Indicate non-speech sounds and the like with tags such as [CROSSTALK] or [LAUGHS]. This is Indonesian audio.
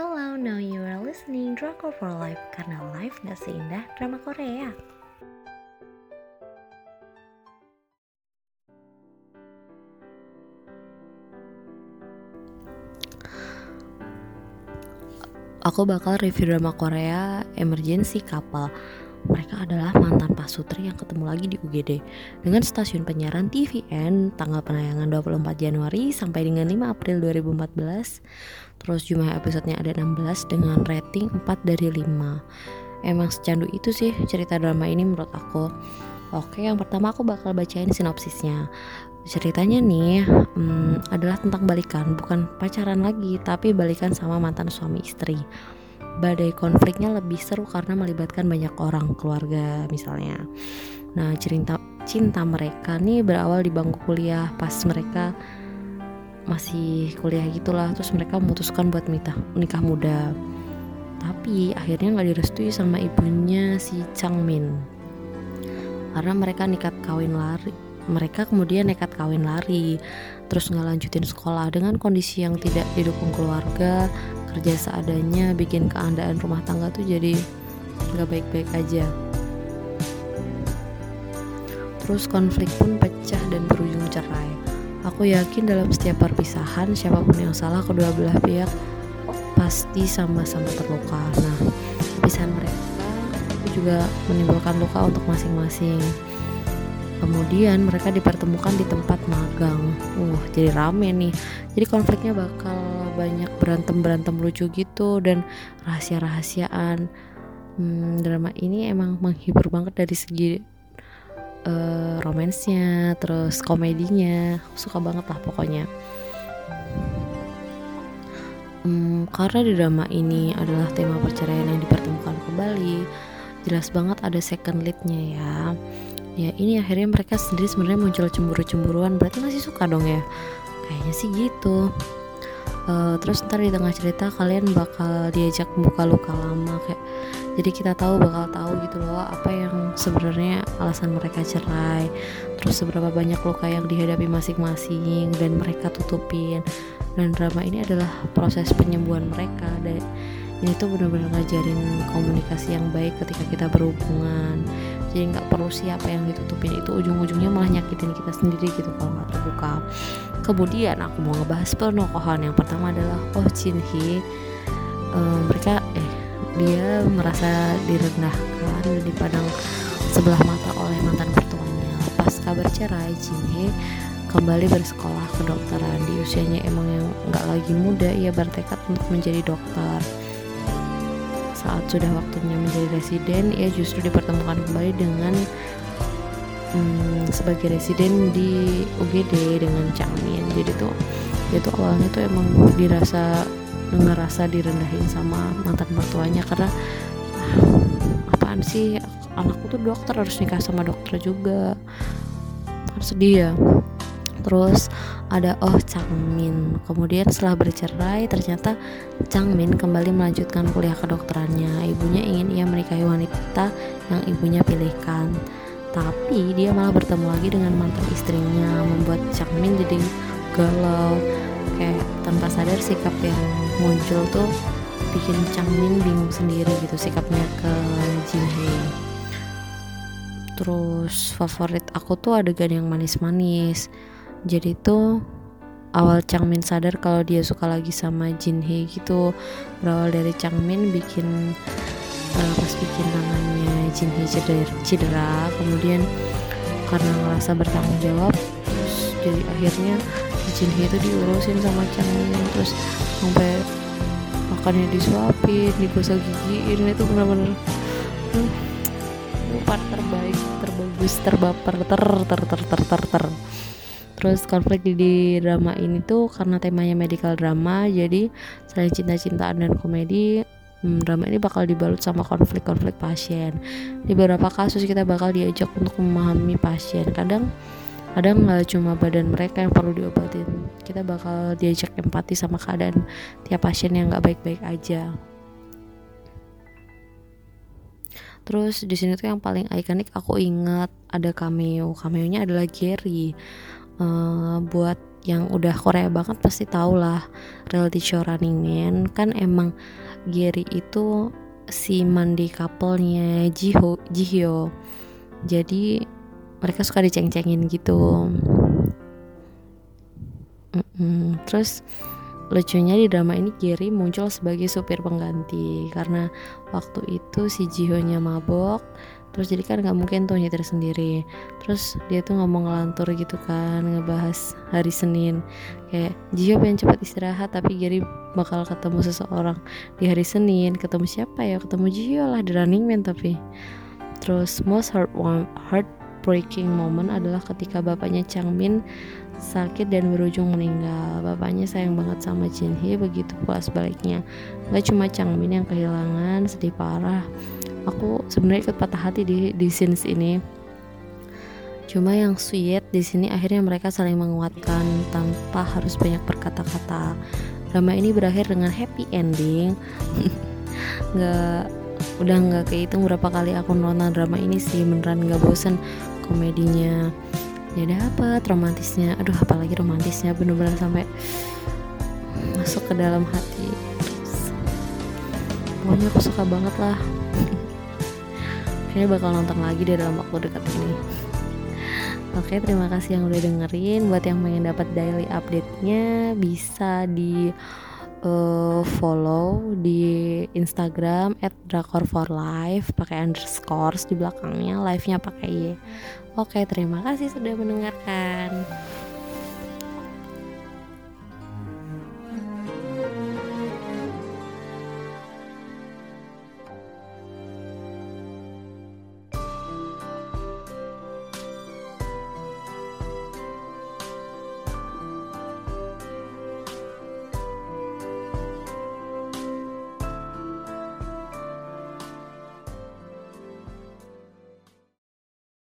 Hello, now you are listening Drama for Life karena life gak seindah drama Korea. Aku bakal review drama Korea Emergency Couple. Mereka adalah mantan pasutri yang ketemu lagi di UGD dengan stasiun penyiaran TVN tanggal penayangan 24 Januari sampai dengan 5 April 2014. Terus jumlah episodenya ada 16 dengan rating 4 dari 5. Emang secandu itu sih cerita drama ini menurut aku. Oke, yang pertama aku bakal bacain sinopsisnya. Ceritanya nih hmm, adalah tentang balikan, bukan pacaran lagi, tapi balikan sama mantan suami istri. Badai konfliknya lebih seru karena melibatkan banyak orang, keluarga misalnya. Nah, cerita cinta mereka nih berawal di bangku kuliah. Pas mereka masih kuliah gitulah terus mereka memutuskan buat nikah nikah muda. Tapi akhirnya nggak direstui sama ibunya si Changmin karena mereka nekat kawin lari mereka kemudian nekat kawin lari terus nggak lanjutin sekolah dengan kondisi yang tidak didukung keluarga kerja seadanya bikin keandaan rumah tangga tuh jadi nggak baik-baik aja terus konflik pun pecah dan berujung cerai aku yakin dalam setiap perpisahan siapa pun yang salah kedua belah pihak pasti sama-sama terluka nah perpisahan mereka juga menimbulkan luka untuk masing-masing Kemudian mereka dipertemukan di tempat magang. Uh, jadi rame nih. Jadi konfliknya bakal banyak berantem-berantem lucu gitu dan rahasia-rahasiaan. Hmm, drama ini emang menghibur banget dari segi uh, romansnya, terus komedinya. Suka banget lah pokoknya. Hmm, karena di drama ini adalah tema perceraian yang dipertemukan kembali, jelas banget ada second leadnya ya ya ini akhirnya mereka sendiri sebenarnya muncul cemburu-cemburuan berarti masih suka dong ya kayaknya sih gitu uh, terus ntar di tengah cerita kalian bakal diajak buka luka lama kayak jadi kita tahu bakal tahu gitu loh apa yang sebenarnya alasan mereka cerai. Terus seberapa banyak luka yang dihadapi masing-masing dan mereka tutupin. Dan drama ini adalah proses penyembuhan mereka dan ini tuh benar-benar ngajarin komunikasi yang baik ketika kita berhubungan jadi nggak perlu siapa yang ditutupin itu ujung-ujungnya malah nyakitin kita sendiri gitu kalau nggak terbuka. Kemudian aku mau ngebahas penokohan. Yang pertama adalah Oh Jin Hee um, mereka eh dia merasa direndahkan dan dipandang sebelah mata oleh mantan mertuanya. Pas kabar cerai Jin Hee kembali bersekolah kedokteran. Di usianya emang yang nggak lagi muda ia bertekad untuk menjadi dokter saat sudah waktunya menjadi residen ia justru dipertemukan kembali dengan hmm, sebagai residen di UGD dengan Changmin jadi tuh dia tuh awalnya tuh emang dirasa ngerasa direndahin sama mantan mertuanya karena ah, apaan sih? Anakku tuh dokter harus nikah sama dokter juga. Harus sedih ya terus ada Oh Changmin kemudian setelah bercerai ternyata Changmin kembali melanjutkan kuliah kedokterannya. Ibunya ingin ia menikahi wanita yang ibunya pilihkan. Tapi dia malah bertemu lagi dengan mantan istrinya membuat Changmin jadi galau. Kayak tanpa sadar sikap yang muncul tuh bikin Changmin bingung sendiri gitu sikapnya ke Jin Hee. Terus favorit aku tuh adegan yang manis-manis jadi tuh awal Changmin sadar kalau dia suka lagi sama Jin Hee gitu berawal dari Changmin bikin uh, pas bikin tangannya Jin Hee cedera, cedera kemudian karena ngerasa bertanggung jawab terus jadi akhirnya Jin Hee itu diurusin sama Changmin terus sampai makannya disuapin digosok gigiin itu benar-benar hmm, part terbaik terbagus terbaper ter ter ter ter ter, ter. Terus konflik di drama ini tuh karena temanya medical drama, jadi selain cinta-cintaan dan komedi, hmm, drama ini bakal dibalut sama konflik-konflik pasien. Di beberapa kasus kita bakal diajak untuk memahami pasien. Kadang kadang nggak cuma badan mereka yang perlu diobatin. Kita bakal diajak empati sama keadaan tiap pasien yang nggak baik-baik aja. Terus di sini tuh yang paling ikonik aku ingat ada cameo. Cameo-nya adalah Gary uh, buat yang udah Korea banget pasti tau lah reality show Running Man. Kan emang Gary itu si mandi couple-nya Jiho Jihyo. Jadi mereka suka diceng-cengin gitu. Mm -mm. terus lucunya di drama ini Gary muncul sebagai supir pengganti. Karena waktu itu si Jiho nya mabok terus jadi kan nggak mungkin tuh nyetir sendiri. Terus dia tuh ngomong ngelantur gitu kan ngebahas hari Senin. Kayak Jiho pengen cepat istirahat tapi Gary bakal ketemu seseorang di hari Senin. Ketemu siapa ya? Ketemu Jiho lah di Running Man tapi. Terus most heart heartbreaking moment adalah ketika bapaknya Changmin sakit dan berujung meninggal. Bapaknya sayang banget sama Jin Hee, begitu pula sebaliknya. Gak cuma Changmin yang kehilangan, sedih parah aku sebenarnya ikut patah hati di di scenes ini. Cuma yang sweet di sini akhirnya mereka saling menguatkan tanpa harus banyak berkata-kata. Drama ini berakhir dengan happy ending. [LAUGHS] Nggak udah nggak kehitung berapa kali aku nonton drama ini sih beneran nggak bosen komedinya. Ya dapat romantisnya? Aduh apalagi romantisnya bener-bener sampai masuk ke dalam hati. Pokoknya aku suka banget lah kayaknya bakal nonton lagi deh dalam waktu dekat ini. Oke terima kasih yang udah dengerin. Buat yang pengen dapat daily update-nya Bisa di uh, follow di Instagram at drakor for life pakai underscore di belakangnya live-nya pakai y. Oke terima kasih sudah mendengarkan